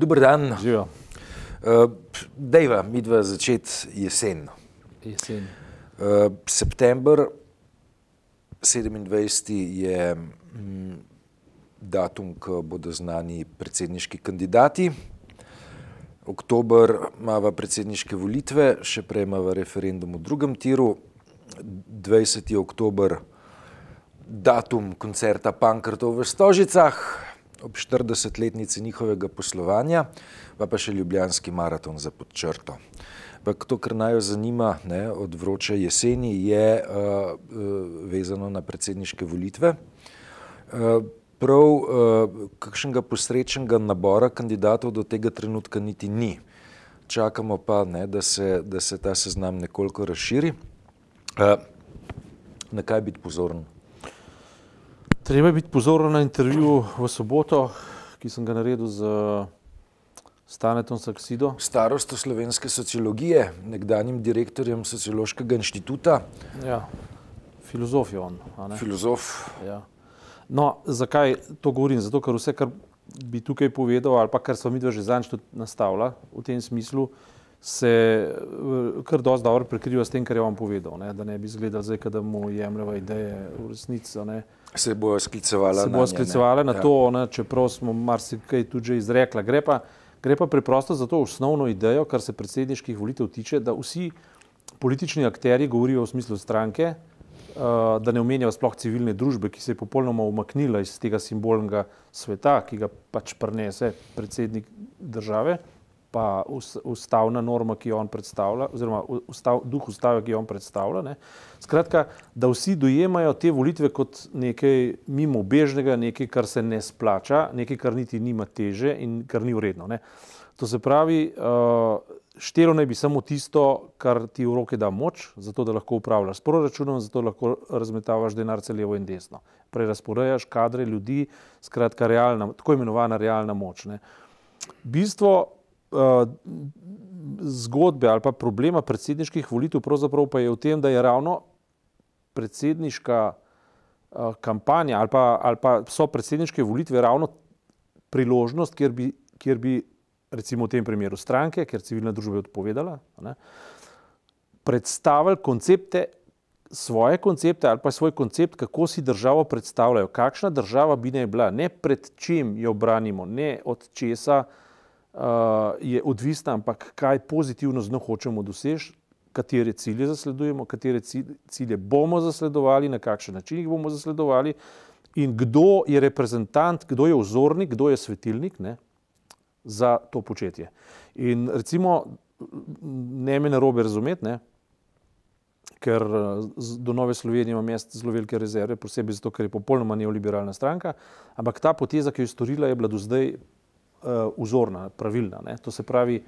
Dober dan. Živijo. Uh, dejva, mi dva začeti jesen. Jesen. Uh, september 27. je mm, datum, ko bodo znani predsedniški kandidati. Oktober imamo predsedniške volitve, še prej imamo referendum v drugem tiru. 20. oktober, datum koncerta Pankrtov v Stožicah, ob 40-letnici njihovega poslovanja, pa pa še Ljubljanski maraton za podčrto. Ampak to, kar naj jo zanima ne, od vroče jeseni, je uh, uh, vezano na predsedniške volitve. Uh, prav uh, kakšnega posrečenega nabora kandidatov do tega trenutka niti ni. Čakamo pa, ne, da, se, da se ta seznam nekoliko razširi. Uh, na kaj biti pozoren? Treba je biti pozoren na intervju v soboto, ki sem ga naredil z Stanetom Saksido. Starosto slovenske sociologije, nekdanjim direktorjem Sociološkega inštituta. Ja, filozof je on. Filozof. Ja. No, zakaj to govorim? Zato, ker vse, kar bi tukaj povedal, ali pa kar smo mi dva že tudi nastavila v tem smislu, se eh, kar dosti dobro prekriva s tem, kar je on povedal. Ne? Da ne bi izgledal zdaj, da mu jemljeva ideje v resnici. a ne. Se bo sklicevala se na bo nje, ne? sklicevala na Ja. to, ne, čeprav smo marsikaj tudi že izrekla. Gre pa, gre pa preprosto za to osnovno idejo, kar se predsedniških volitev tiče, da vsi politični akteri govorijo v smislu stranke, uh, da ne omenjajo sploh civilne družbe, ki se je popolnoma umaknila iz tega simbolnega sveta, ki ga pač prenese predsednik države, pa us- ustavna norma, ki jo on predstavlja, oziroma ustav, duh ustave, ki jo on predstavlja. Ne. Skratka, da vsi dojemajo te volitve kot nekaj mimobežnega, nekaj, kar se ne splača, nekaj, kar niti nima teže in kar ni vredno. Ne. To se pravi, uh, štelo naj bi samo tisto, kar ti v roke da moč, zato da lahko upravljaš s proračunom, zato lahko razmetavaš denar cel levo in desno. Prerasporejaš kadre ljudi, skratka, realna, tako imenovana realna moč. Ne. Bistvo zgodbe ali pa problema predsedniških volitev pravzaprav pa je v tem, da je ravno predsedniška uh, kampanja ali pa, ali pa so predsedniške volitve ravno priložnost, kjer bi, kjer bi recimo v tem primeru stranke, ker civilna družba je odpovedala, ne, predstavili koncepte, svoje koncepte ali pa svoj koncept, kako si državo predstavljajo, kakšna država bi naj bila, ne pred čim jo branimo, ne od česa uh, je odvisna, ampak kaj pozitivno z njo hočemo doseči, katere cilje zasledujemo, katere cilje, bomo zasledovali, na kakšen način jih bomo zasledovali in kdo je reprezentant, kdo je vzornik, kdo je svetilnik ne, za to početje. In recimo, ne me narobe razumeti, ne, ker eh, do Nove Slovenije imam jaz zelo velike rezerve, posebej zato, ker je popolnoma neoliberalna stranka, ampak ta poteza, ki jo je storila, je bila do zdaj vzorna, pravilna. Ne. To se pravi,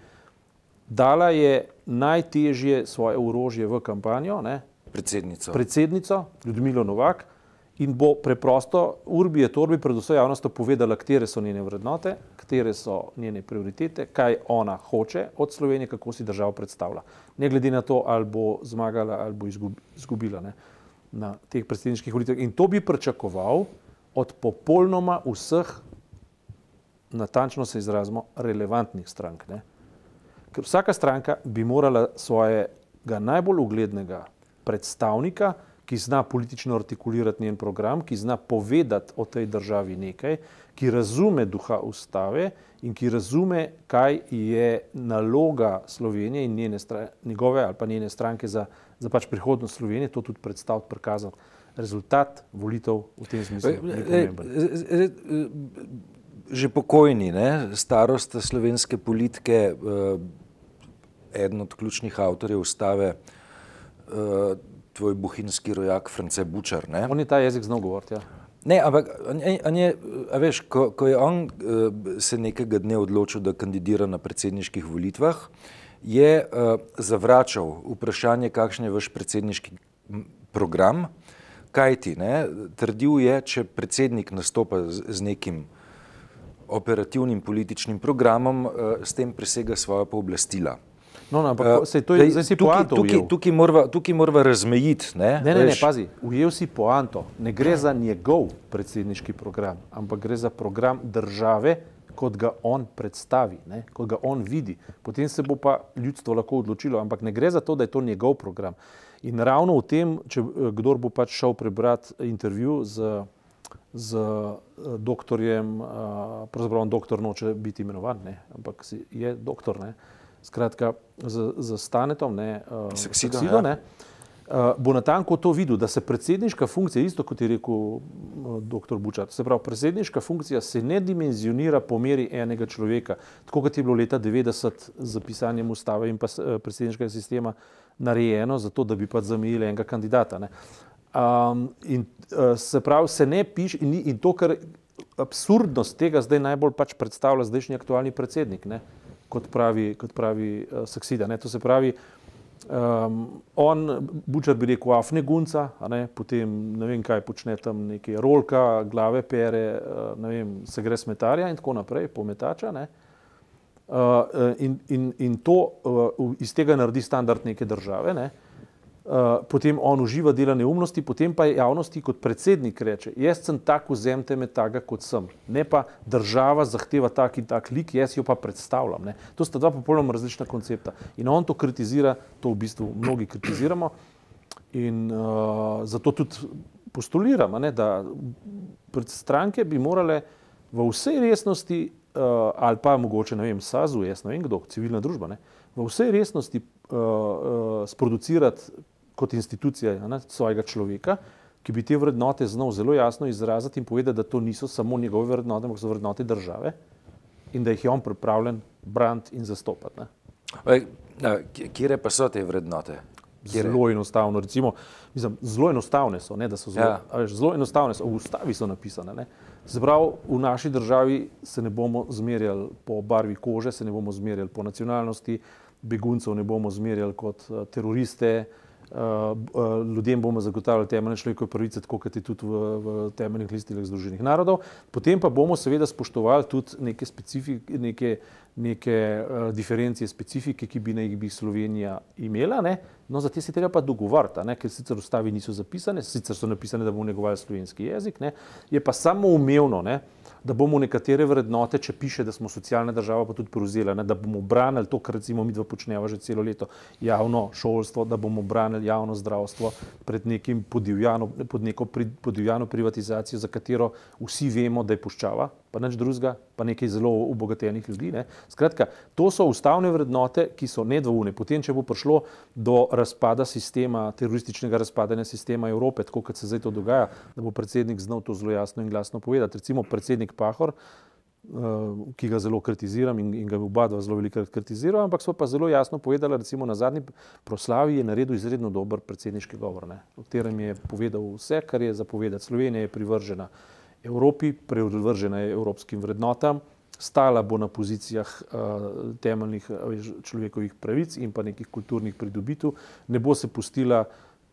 dala je najtežje svoje orožje v kampanjo, ne, Predsednico. predsednico Ljudmilo Novak in bo preprosto urbi je torbi pred vso javnostjo povedala, katere so njene vrednote, katere so njene prioritete, kaj ona hoče od Slovenije, kako si državo predstavlja. Ne glede na to, ali bo zmagala ali bo izgub- izgubila ne, na teh predsedniških volitvah. In to bi pričakoval od popolnoma vseh, natančno se izrazimo, relevantnih strank. Ne. Ker vsaka stranka bi morala svojega najbolj uglednega predstavnika, ki zna politično artikulirati njen program, ki zna povedati o tej državi nekaj, ki razume duha ustave in ki razume, kaj je naloga Slovenije in njene, njegove ali pa njene stranke za, za pač prihodnost Slovenije, to tudi predstaviti, prikazati. Rezultat volitev v tem smislu je pomemben. Že pokojni, ne, starost slovenske politike, eh, eden od ključnih avtorjev ustave, eh, tvoj bohinjski rojak France Bučar. Ne? On je ta jezik znal govoriti. Ja. Ne, ampak on je, on je, a veš, ko, ko je on uh, se nekega dne odločil, da kandidira na predsedniških volitvah, je uh, zavračal vprašanje, kakšen je vaš predsedniški program, kaj ti. Ne? Trdil je, če predsednik nastopa z, z nekim operativnim političnim programom, uh, s tem presega svoja pooblastila. No, no, ampak Eh, se to je, zdaj, si tukaj, poanto tukaj, ujel. tukaj, morava, tukaj morava razmejiti. Ne, Ne, ne, ne, pazi, ujel si poanto. Ne gre za njegov predsedniški program, ampak gre za program države kot ga on predstavi, ne, kot ga on vidi. Potem se bo pa ljudstvo lahko odločilo, ampak ne gre za to, da je to njegov program. In ravno v tem, če kdor bo pač šel prebrati intervju z, z doktorjem, pravzaprav on doktor noče biti imenovan, ne, ampak je doktor, ne, skratka, z, z Stanetom, ne, Saksido, Saksido, ja. ne, bo natanko to videl, da se predsedniška funkcija, isto kot je rekel dr. Bučar, se pravi, predsedniška funkcija se ne dimenzionira po meri enega človeka, tako kot je bilo leta 90 z zapisanjem ustave in pa predsedniškega sistema narejeno, zato da bi pač zamejili enega kandidata. Ne. Um, in uh, se pravi, se ne piše, in, in to, kar absurdnost tega zdaj najbolj pač predstavlja zdajšnji aktualni predsednik, ne, kot pravi, kot pravi uh, Saksida. Ne. To se pravi, Um, on, Bučar bi rekel, afne gunca, ne, potem ne vem, kaj počne tam, nekaj rolka, glave pere, uh, ne vem, se gre smetarja in tako naprej, pometača. Ne. Uh, in, in, in to uh, iz tega naredi standard neke države. Ne. Uh, potem on uživa dela neumnosti, potem pa javnosti kot predsednik reče: Jaz sem tak, vzemite me tako, kot sem. Ne pa država zahteva tak in tak lik, jaz jo pa predstavljam. Ne. To sta dva popolnoma različna koncepta. In on to kritizira, to v bistvu mnogi kritiziramo. In uh, zato tudi postuliramo, ne, da stranke bi morale v vsej resnosti, uh, ali pa mogoče ne vem, SAZU, jaz ne vem kdo, civilna družba, ne, v vsej resnosti uh, uh, sproducirati kot institucija ne, svojega človeka, ki bi te vrednote znal zelo jasno izraziti in povedati, da to niso samo njegove vrednote, ampak so vrednote države in da jih je on pripravljen braniti in zastopati. Kje pa so te vrednote? Kjere? Zelo enostavno, recimo, mislim, zelo enostavne so, ne, so zelo, ja. veš, zelo enostavne, so, v ustavi so napisane. Zbrav, v naši državi se ne bomo zmerjali po barvi kože, se ne bomo zmerjali po nacionalnosti, beguncev ne bomo zmerjali kot teroriste, uh, ljudem bomo zagotavljali temeljne človekove pravice, tako kot je tudi v, v temeljnih listinah Združenih narodov. Potem pa bomo seveda spoštovali tudi neke, specifik, neke, neke uh, diferencije, specifike, ki bi naj bi Slovenija imela. Ne? No, za te se treba pa dogovarjati, ker sicer ustavi niso zapisane, sicer so napisane, da bomo negovali slovenski jezik, ne? je pa samo umevno. Ne? Da bomo nekatere vrednote, če piše, da smo socialna država, pa tudi prevzeli, da bomo branili to, kar recimo mi dva počneva že celo leto, javno šolstvo, da bomo branili javno zdravstvo pred nekim podivjano, pod neko podivjano privatizacijo, za katero vsi vemo, da je puščava, pa nič drugega, pa nekaj zelo obogatenih ljudi. Ne. Skratka, to so ustavne vrednote, ki so nedvoumne. Potem, če bo prišlo do razpada sistema, terorističnega razpadanja sistema Evrope, tako kot se zdaj to dogaja, da bo predsednik znal to zelo jasno in glasno povedati. Recimo predsednik Pahor, uh, ki ga zelo kritiziram in, in ga oba dva zelo veliko kritiziram, ampak so pa zelo jasno povedali, recimo na zadnji proslavi je naredil izredno dober predsedniški govor, ne, v katerem je povedal vse, kar je zapovedati. Slovenija je privržena Evropi, prevržena je evropskim vrednotam, stala bo na pozicijah uh, temeljnih človekovih pravic in pa nekih kulturnih pridobitev, ne bo se pustila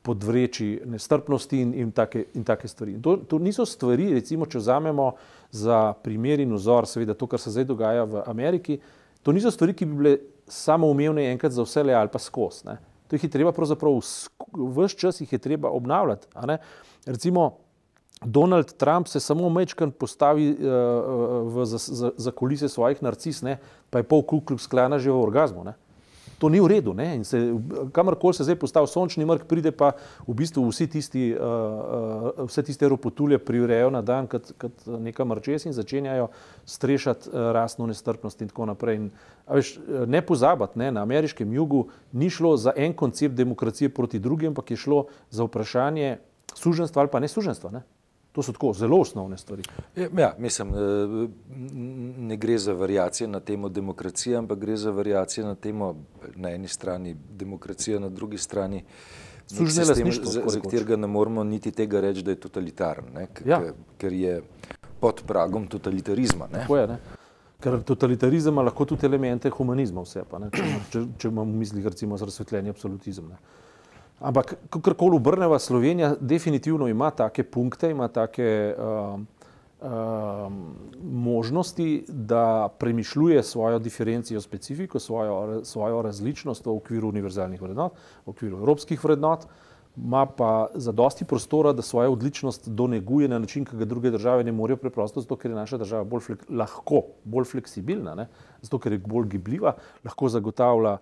podvreči nestrpnosti in, in, take, in take stvari. To, to niso stvari, recimo, če vzamemo za primer in vzor, seveda to, kar se zdaj dogaja v Ameriki, to niso stvari, ki bi bile samo umevne enkrat za vse le ali pa skos. Ne. To jih je treba pravzaprav vse čas jih je treba obnavljati. Recimo, Donald Trump se samo mečkan postavi uh, v, za, za, za kulise svojih narcis, ne, pa je pol kukluk sklana že v orgazmu. Ne. To ni v redu. Kamorkoli se zdaj postavi sončni mrk, pride pa v bistvu vsi tisti, uh, uh, vse tiste ropotulje prirejo na dan, kot, kot neka mrčes in začenjajo strešati uh, rasno nestrpnost in tako naprej. In, veš, ne pozabati, ne, na ameriškem jugu ni šlo za en koncept demokracije proti drugim, ampak je šlo za vprašanje suženstva ali pa nesuženstva. Ne. To so tako zelo osnovne stvari. Ja, mislim, eh, ne gre za variacije na temo demokracije, ampak gre za variacije na temo na eni strani demokracije, na drugi strani sistem, za, za katerega ne moramo niti tega reči, da je totalitaren, ne, ja. ker je pod pragom totalitarizma. Ne. Je, ne. Ker totalitarizem ima lahko tudi elemente humanizma, vse pa, če, če, če imamo v mislih recimo razsvetljenje absolutizem. Ne. Ampak, kako koli obrneva, Slovenija definitivno ima take punkte, ima take uh, uh, možnosti, da premišljuje svojo diferencijo, specifiko, svojo, svojo različnost v okviru univerzalnih vrednot, v okviru evropskih vrednot. ima pa zadosti prostora, da svojo odličnost doneguje na način, ki ga druge države ne morejo preprosto, zato ker je naša država bolj flek, lahko, bolj fleksibilna, ne? zato ker je bolj gibljiva, lahko zagotavlja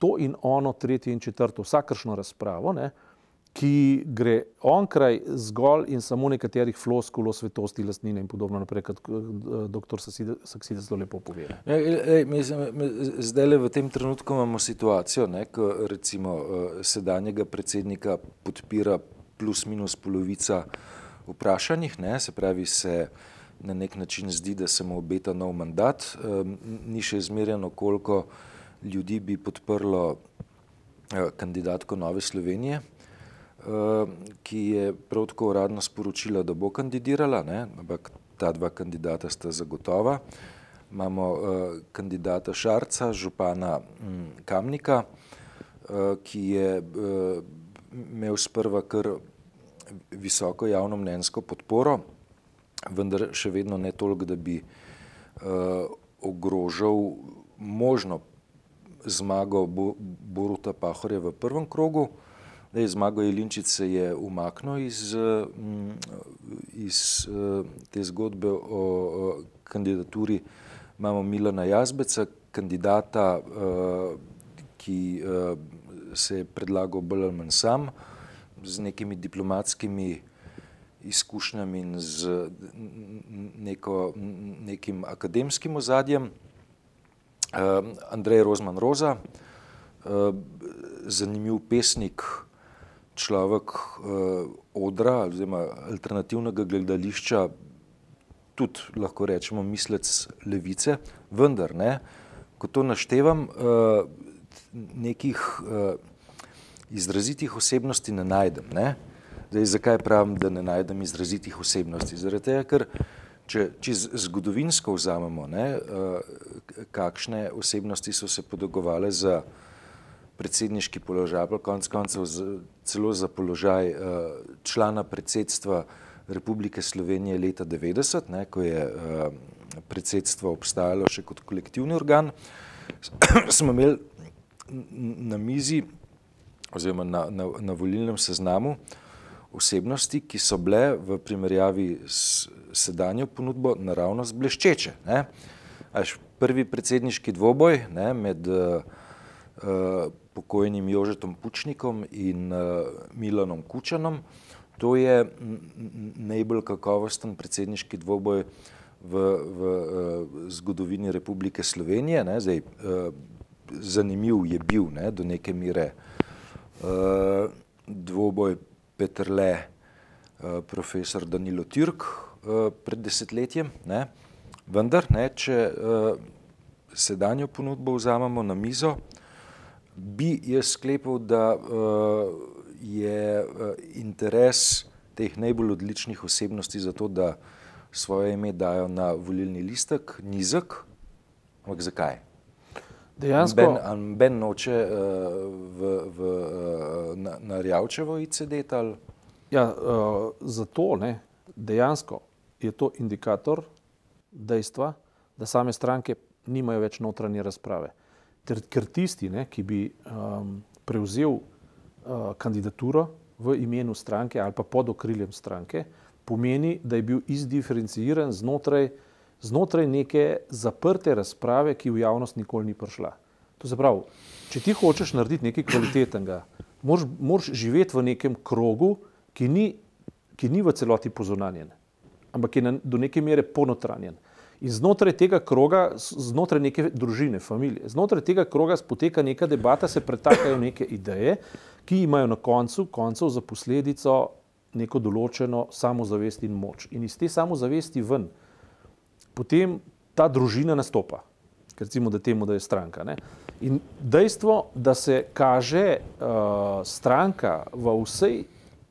to in ono, tretje in četrto, vsakršno razpravo. Ne? ki gre onkraj zgolj in samo nekaterih floskul o svetosti lastnine in podobno naprej, kot dr. Sakside zelo lepo pove. Zdaj le v tem trenutku imamo situacijo, ne, ko recimo eh, sedanjega predsednika podpira plus minus polovica vprašanjih, ne, se pravi se na nek način zdi, da se mu obeta nov mandat, ni še izmerjeno, koliko ljudi bi podprlo eh, kandidatko Nove Slovenije. Eh, ki je prav tako uradno sporočila, da bo kandidirala, ne? ampak ta dva kandidata sta zagotova. Imamo uh, kandidata Šarca, župana um, Kamnika, ki je imel sprva kar visoko javno mnenjsko podporo, vendar še vedno ne toliko, da bi ogrožal možno zmago Boruta Pahorja v prvem krogu. Je Zmago Jelinčič se je umaknil iz, mm, iz te zgodbe o kandidaturi. Imamo Milana Jazbeca, kandidata, ki se je predlagal bolj ali manj sam, z nekimi diplomatskimi izkušnjami in z neko, nekim akademskim ozadjem. Andrej Rozman Roza, zanimiv pesnik, človek uh, odra oziroma alternativnega gledališča, tudi lahko rečemo mislec levice, vendar ne, ko to naštevam, uh, nekih uh, izrazitih osebnosti ne najdem. Ne? Zdaj, zakaj pravim, da ne najdem izrazitih osebnosti? Zaradi tega, ker če, če zgodovinsko vzamemo, ne, uh, kakšne osebnosti so se podogovale za predsedniški položaj, pa konec koncev celo za položaj uh, člana predsedstva Republike Slovenije leta 90, ne, ko je uh, predsedstvo obstajalo še kot kolektivni organ, smo imeli na mizi oziroma na, na, na volilnem seznamu osebnosti, ki so bile v primerjavi s sedanjo ponudbo naravno zbleščeče. Ne. Až prvi predsedniški dvoboj ne, med uh, pokojnim Jožetom Pučnikom in uh, Milanom Kučanom. To je najbolj kakovosten predsedniški dvoboj v, v uh, zgodovini Republike Slovenije. Ne? Zdaj, uh, zanimiv je bil ne, do neke mere uh, dvoboj Petrle, uh, profesor Danilo Türk uh, pred desetletjem. Ne? Vendar, ne, če uh, sedanjo ponudbo vzamemo na mizo, bi jaz sklepal, da uh, je uh, interes teh najbolj odličnih osebnosti za to, da svoje ime dajo na volilni listek, nizek. Ampak zakaj? Dejansko. Ben, ben noče uh, v, v, uh, na, na Rjavčevo ICD ali? Ja, uh, zato ne. Dejansko je to indikator dejstva, da same stranke nimajo več notranje razprave ter, ker tisti, ne, ki bi um, prevzel uh, kandidaturo v imenu stranke ali pa pod okriljem stranke, pomeni, da je bil izdiferenciran znotraj, znotraj neke zaprte razprave, ki v javnost nikoli ni prišla. To se pravi, če ti hočeš narediti nekaj kvalitetnega, moraš, moraš živeti v nekem krogu, ki ni, ki ni v celoti pozornjen, ampak je na, do neke mere ponotranjen. In znotraj tega kroga, znotraj neke družine, familije, znotraj tega kroga poteka neka debata, se pretakajo neke ideje, ki imajo na koncu koncev za posledico neko določeno samozavest in moč. In iz te samozavesti ven potem ta družina nastopa, ker recimo, da temu, da je stranka. Ne? In dejstvo, da se kaže uh, stranka v vsej,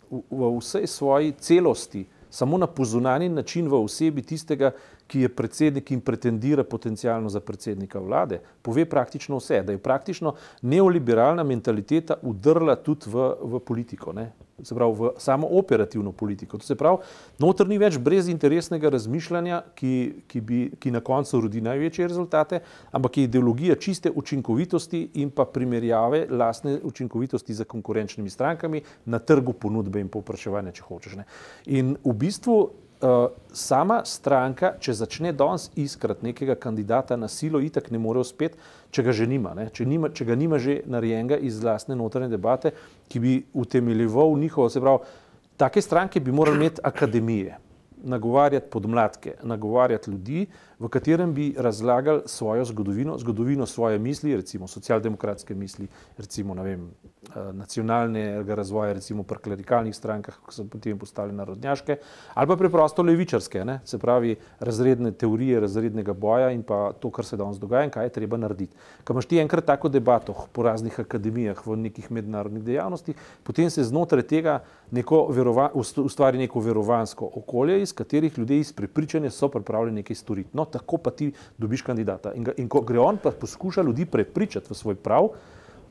v, v vsej svoji celosti, samo na pozunani način v osebi tistega, ki je predsednik in pretendira potencialno za predsednika vlade, pove praktično vse, da je praktično neoliberalna mentaliteta udrla tudi v, v politiko. Ne? Se pravi v samo operativno politiko. To se pravi, notr ni več brezinteresnega razmišljanja, ki, ki, bi, ki na koncu rodi največje rezultate, ampak je ideologija čiste učinkovitosti in pa primerjave lastne učinkovitosti za konkurenčnimi strankami na trgu ponudbe in povpraševanja, če hočeš. Ne. In v bistvu Uh, sama stranka, če začne danes iskati nekega kandidata na silo, itak ne more uspeti, če ga že nima, če, nima, če ga nima že narejenega iz vlastne notranje debate, ki bi utemeljeval njihovo, se pravi, take stranke bi morali imeti akademije, nagovarjati podmladke, nagovarjati ljudi, v katerem bi razlagali svojo zgodovino, zgodovino svoje misli, recimo socialdemokratske misli, recimo vem, eh, nacionalnega razvoja, recimo pri klerikalnih strankah, ki so potem postali narodnjaške, ali pa preprosto levičarske, ne? se pravi razredne teorije, razrednega boja in pa to, kar se danes dogaja in kaj je treba narediti. Ko imaš ti enkrat tako debato po raznih akademijah, v nekih mednarodnih dejavnostih, potem se znotraj tega neko verova, ustvari neko verovansko okolje, iz katerih ljudje iz prepričanja so pripravljeni nekaj storiti. No, tako pa ti dobiš kandidata. In, ga, in ko gre on, pa poskuša ljudi prepričati v svoj prav,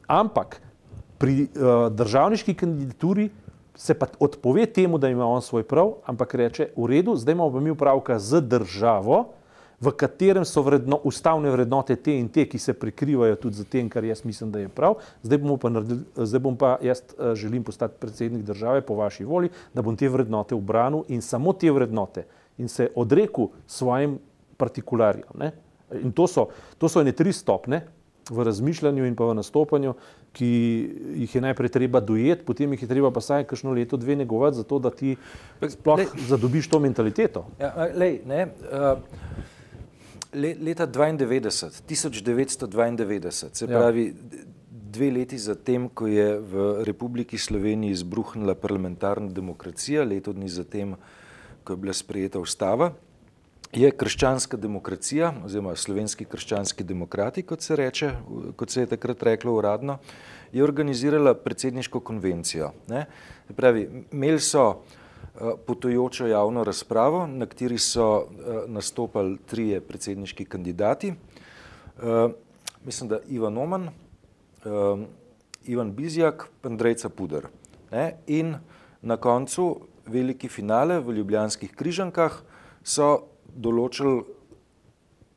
ampak pri uh, državniški kandidaturi se pa odpove temu, da ima on svoj prav, ampak reče: V redu, zdaj imamo pa mi upravka z državo. V katerem so vredno, ustavne vrednote te in te, ki se prikrivajo tudi za tem, kar jaz mislim, da je prav. Zdaj pa, naredil, zdaj bom pa jaz uh, želim postati predsednik države po vaši volji, da bom te vrednote obranil in samo te vrednote in se odrekel svojim partikularjem. Ne? In to so, to so ene tri stopne v razmišljanju in pa v nastopanju, ki jih je najprej treba dojeti, potem jih je treba pa saj kakšno leto, dve negovati, zato da ti sploh lej, zadobiš to mentaliteto. Ja, lej, ne, uh, leta 92, 1992, se ja. pravi dve leti zatem, ko je v Republiki Sloveniji izbruhnila parlamentarna demokracija, leto dni zatem, ko je bila sprejeta ustava, je krščanska demokracija, oziroma slovenski krščanski demokrati, kot se reče, kot se je takrat reklo uradno, je organizirala predsedniško konvencijo. Ne? Pravi, imeli so potujočo javno razpravo, na kateri so uh, nastopali trije predsedniški kandidati. Uh, mislim, da Ivan Oman, Ivan Bizjak, Andrejca Puder. Ne? In na koncu veliki finale v Ljubljanskih križankah so določili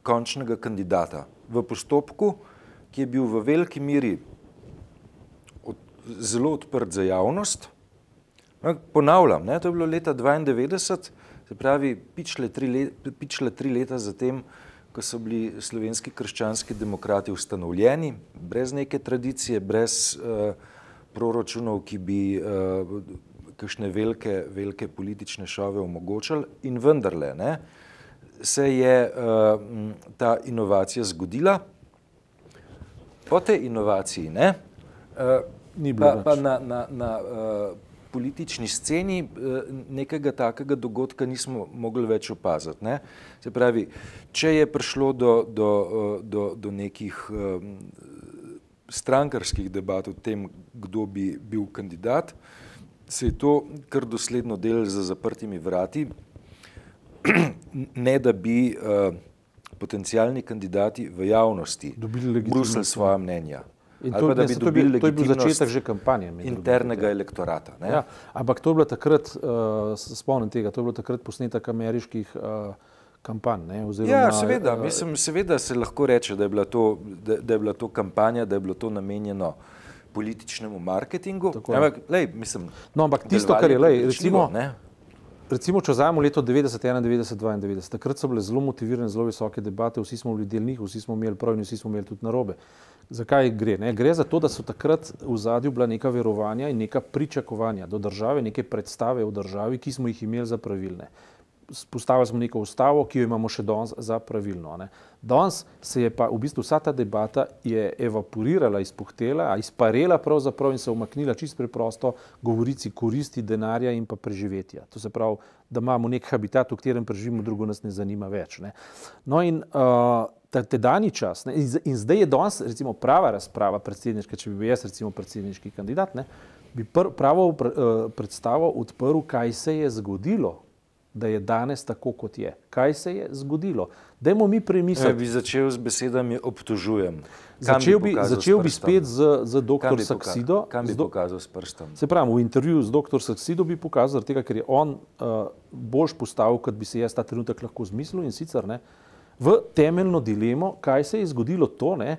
končnega kandidata v postopku, ki je bil v veliki miri od, zelo odprt za javnost. No, ponavljam, ne, to je bilo leta 92, se pravi pičle tri, let, pičle tri leta zatem, ko so bili slovenski krščanski demokrati ustanovljeni, brez neke tradicije, brez uh, proračunov, ki bi uh, kakšne velike, velike politične šove omogočali in vendarle, ne, se je uh, ta inovacija zgodila. Po tej inovaciji, ne, uh, pa, pa na, na, na uh, politični sceni uh, nekega takega dogodka nismo mogli več opaziti. Ne. Se pravi, če je prišlo do, do, do, do nekih um, strankarskih debat o tem, kdo bi bil kandidat, se je to kar dosledno delalo za zaprtimi vrati, ne da bi potencijalni kandidati v javnosti brusili svoje mnenja. In to, ne, to, je bil, to je bil začetek že kampanje. Internega ja. elektorata. Ja, ampak to je bilo takrat, uh, spomnim tega, to je bilo takrat posnetek ameriških uh, kampanj. Ne, ja, seveda, uh, mislim, seveda se lahko reče, da je, to, da, da je bila to kampanja, da je bilo to namenjeno političnemu marketingu. Ampak, lej, mislim, no, ampak tisto, kar je, lej, recimo, ne, recimo, če vzamemo leto 90, 91, 92, takrat so bile zelo motivirane, zelo visoke debate, vsi smo bili del njih, vsi smo imeli prav in vsi smo imeli tudi narobe. Zakaj gre? Ne? Gre za to, da so takrat v zadju bila neka verovanja in neka pričakovanja do države, neke predstave o državi, ki smo jih imeli za pravilne postavili smo neko ustavo, ki jo imamo še danes za pravilno. Ne. Danes se je pa v bistvu vsa ta debata evaporirala, izpuhtela, izparela pravzaprav in se umaknila čisto preprosto govorici koristi denarja in pa preživetja. To se pravi, da imamo nek habitat, v katerem preživimo, drugo nas ne zanima več. Ne. No in uh, te dani čas ne, in, zdaj je danes recimo prava razprava predsedniška, če bi bil jaz recimo predsedniški kandidat, ne, bi pr, pravo uh, predstavo odprl, kaj se je zgodilo da je danes tako, kot je. Kaj se je zgodilo? Dajmo mi premisliti. Ja, bi začel z besedami obtožujem. Začel bi, začel bi spet z, z dr. Saksido. Kam bi pokazal s prstom? Se pravi, v intervjuju z dr. Saksido bi pokazal, tega, ker je on uh, boljš postavil, kot bi se jaz ta trenutek lahko zmislil in sicer ne, v temeljno dilemo, kaj se je zgodilo to, ne,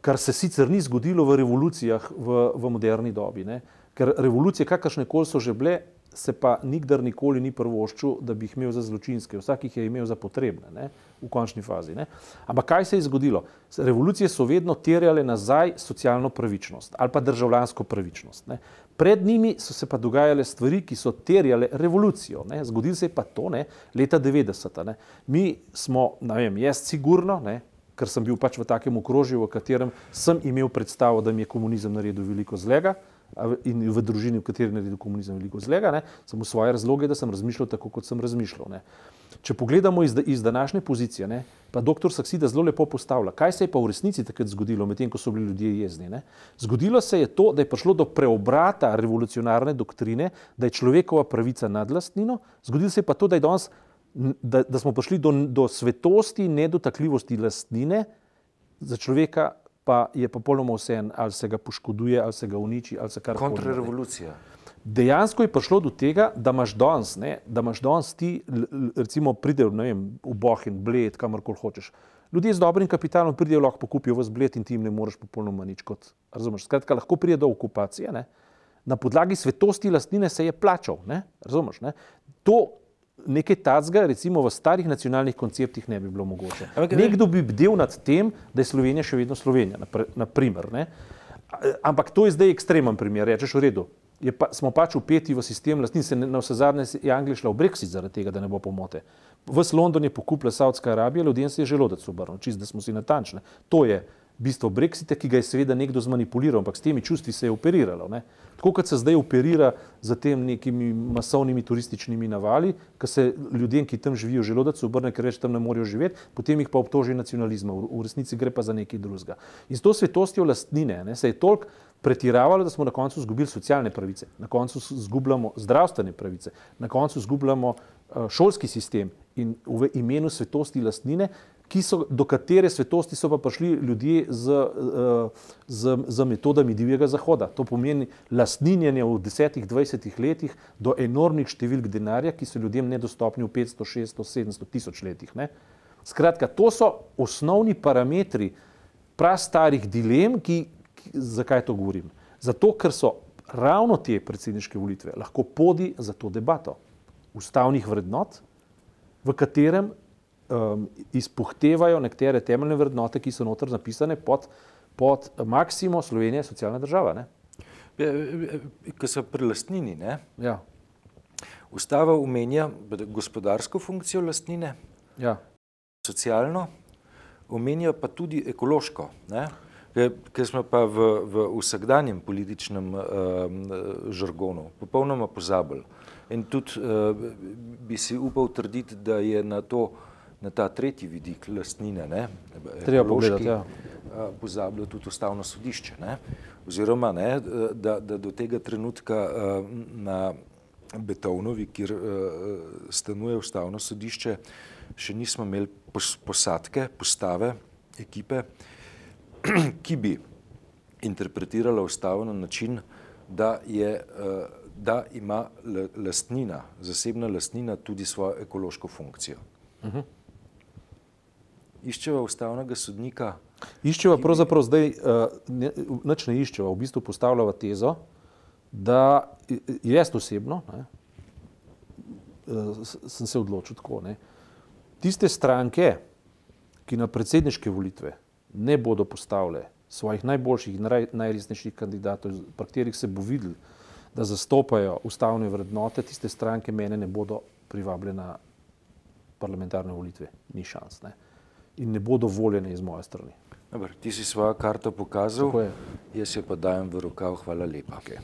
kar se sicer ni zgodilo v revolucijah v, v moderni dobi. Ne. Ker revolucije, kakršne koli so že bile, se pa nikdar nikoli ni prvoščil, da bi jih imel za zločinske, vsak jih je imel za potrebne ne, v končni fazi. Ne. Ampak kaj se je zgodilo? Revolucije so vedno terjale nazaj socialno pravičnost ali pa državljansko pravičnost. Ne. Pred njimi so se pa dogajale stvari, ki so terjale revolucijo. Ne. Zgodilo se je pa to ne, leta 90. Ne. Mi smo, ne vem, jaz sigurno, ne, ker sem bil pač v takem okrožju, v katerem sem imel predstavo, da mi je komunizem naredil veliko zlega, in v družini, v kateri naredi komunizem veliko zlega, ne, samo svoje razloge, da sem razmišljal tako, kot sem razmišljal. Ne. Če pogledamo iz, iz današnje pozicije, ne, pa dr. Saksida zelo lepo postavlja, kaj se je pa v resnici takrat zgodilo, medtem ko so bili ljudje jezni. Ne. Zgodilo se je to, da je prišlo do preobrata revolucionarne doktrine, da je človekova pravica nad lastnino, zgodilo se je pa to, da, danes, da, da smo prišli do, do svetosti nedotakljivosti lastnine za človeka pa je popolnoma vse en, ali se ga poškoduje, ali se ga uniči, ali se kar koli. Kontrarevolucija. Dejansko je prišlo do tega, da imaš danes, da imaš danes ti, recimo, pridejo v Bohin, Bled, kamorkoli hočeš. Ljudje z dobrim kapitalom pridejo, lahko pokupijo v zbled in ti jim ne moreš popolnoma nič. Kot, razumeš? Skratka, lahko pride do okupacije. Ne? Na podlagi svetosti lastnine se je plačal. Ne? Razumeš? Ne? To nekaj tacga, recimo v starih nacionalnih konceptih, ne bi bilo mogoče. Ampak, Nekdo bi bdel nad tem, da je Slovenija še vedno Slovenija, naprimer. Ne? Ampak to je zdaj ekstremen primer, rečeš v redu. Pa, smo pač upeti v sistem lastnin, se na vse zadnje je Anglija šla v Brexit zaradi tega, da ne bo pomote. V London je pokupila Saudska Arabija, ljudem se je želodec obrnil, čist da smo si natančni. To je bistvo Brexita, ki ga je seveda nekdo zmanipuliral, ampak s temi čustvi se je operiralo. Ne? Tako kot se zdaj operira z tem nekimi masovnimi turističnimi navali, ki se ljudem, ki tam živijo, želodec obrne, ker več tam ne morejo živeti, potem jih pa obtoži nacionalizma. V, resnici gre pa za nekaj drugega. In s to svetostjo lastnine ne, se je toliko pretiravalo, da smo na koncu izgubili socialne pravice, na koncu izgubljamo zdravstvene pravice, na koncu izgubljamo uh, šolski sistem in v imenu svetosti lastnine so, do katere svetosti so pa prišli ljudje z, eh, z, z metodami divjega zahoda. To pomeni lastninjenje v desetih, dvajsetih letih do enormnih številk denarja, ki so ljudem nedostopni v 500, 600, 700 tisoč letih. Ne? Skratka, to so osnovni parametri prastarih dilem, ki, ki, zakaj to govorim? Zato, ker so ravno te predsedniške volitve lahko podi za to debato ustavnih vrednot, v katerem um, izpuhtevajo nekatere temeljne vrednote, ki so noter zapisane pod, pod maksimo Slovenije, socialna država. Ne? Ja, Ko so pri lastnini, ja. ustava umenja gospodarsko funkcijo lastnine, ja. socialno, umenja pa tudi ekološko. Ne? Ker smo pa v, v vsakdanjem političnem uh, žargonu popolnoma pozabili. In tudi uh, bi si upal trditi, da je na to uh, na ta tretji vidik lastnine, ne, treba pogledati, ja. pozabilo tudi ustavno sodišče, ne, oziroma ne, da, da do tega trenutka na Betovnovi, kjer stanuje ustavno sodišče, še nismo imeli posadke, postave, ekipe, ki bi interpretirala ustavo na način, da, je, da ima lastnina, zasebna lastnina tudi svojo ekološko funkcijo. Uh mhm. -huh iščeva ustavnega sodnika. Iščeva pravzaprav zdaj, uh, nič ne iščeva, v bistvu postavljava tezo, da jaz osebno ne, sem se odločil tako. Ne, tiste stranke, ki na predsedniške volitve ne bodo postavile svojih najboljših in najresnejših kandidatov, pri katerih se bo videl, da zastopajo ustavne vrednote, tiste stranke mene ne bodo privabile na parlamentarne volitve. Ni šans. Ne in ne bodo voljene iz moje strani. Dobar, ti si svojo karto pokazal, jaz jo pa dajem v rokav, hvala lepa. Okay.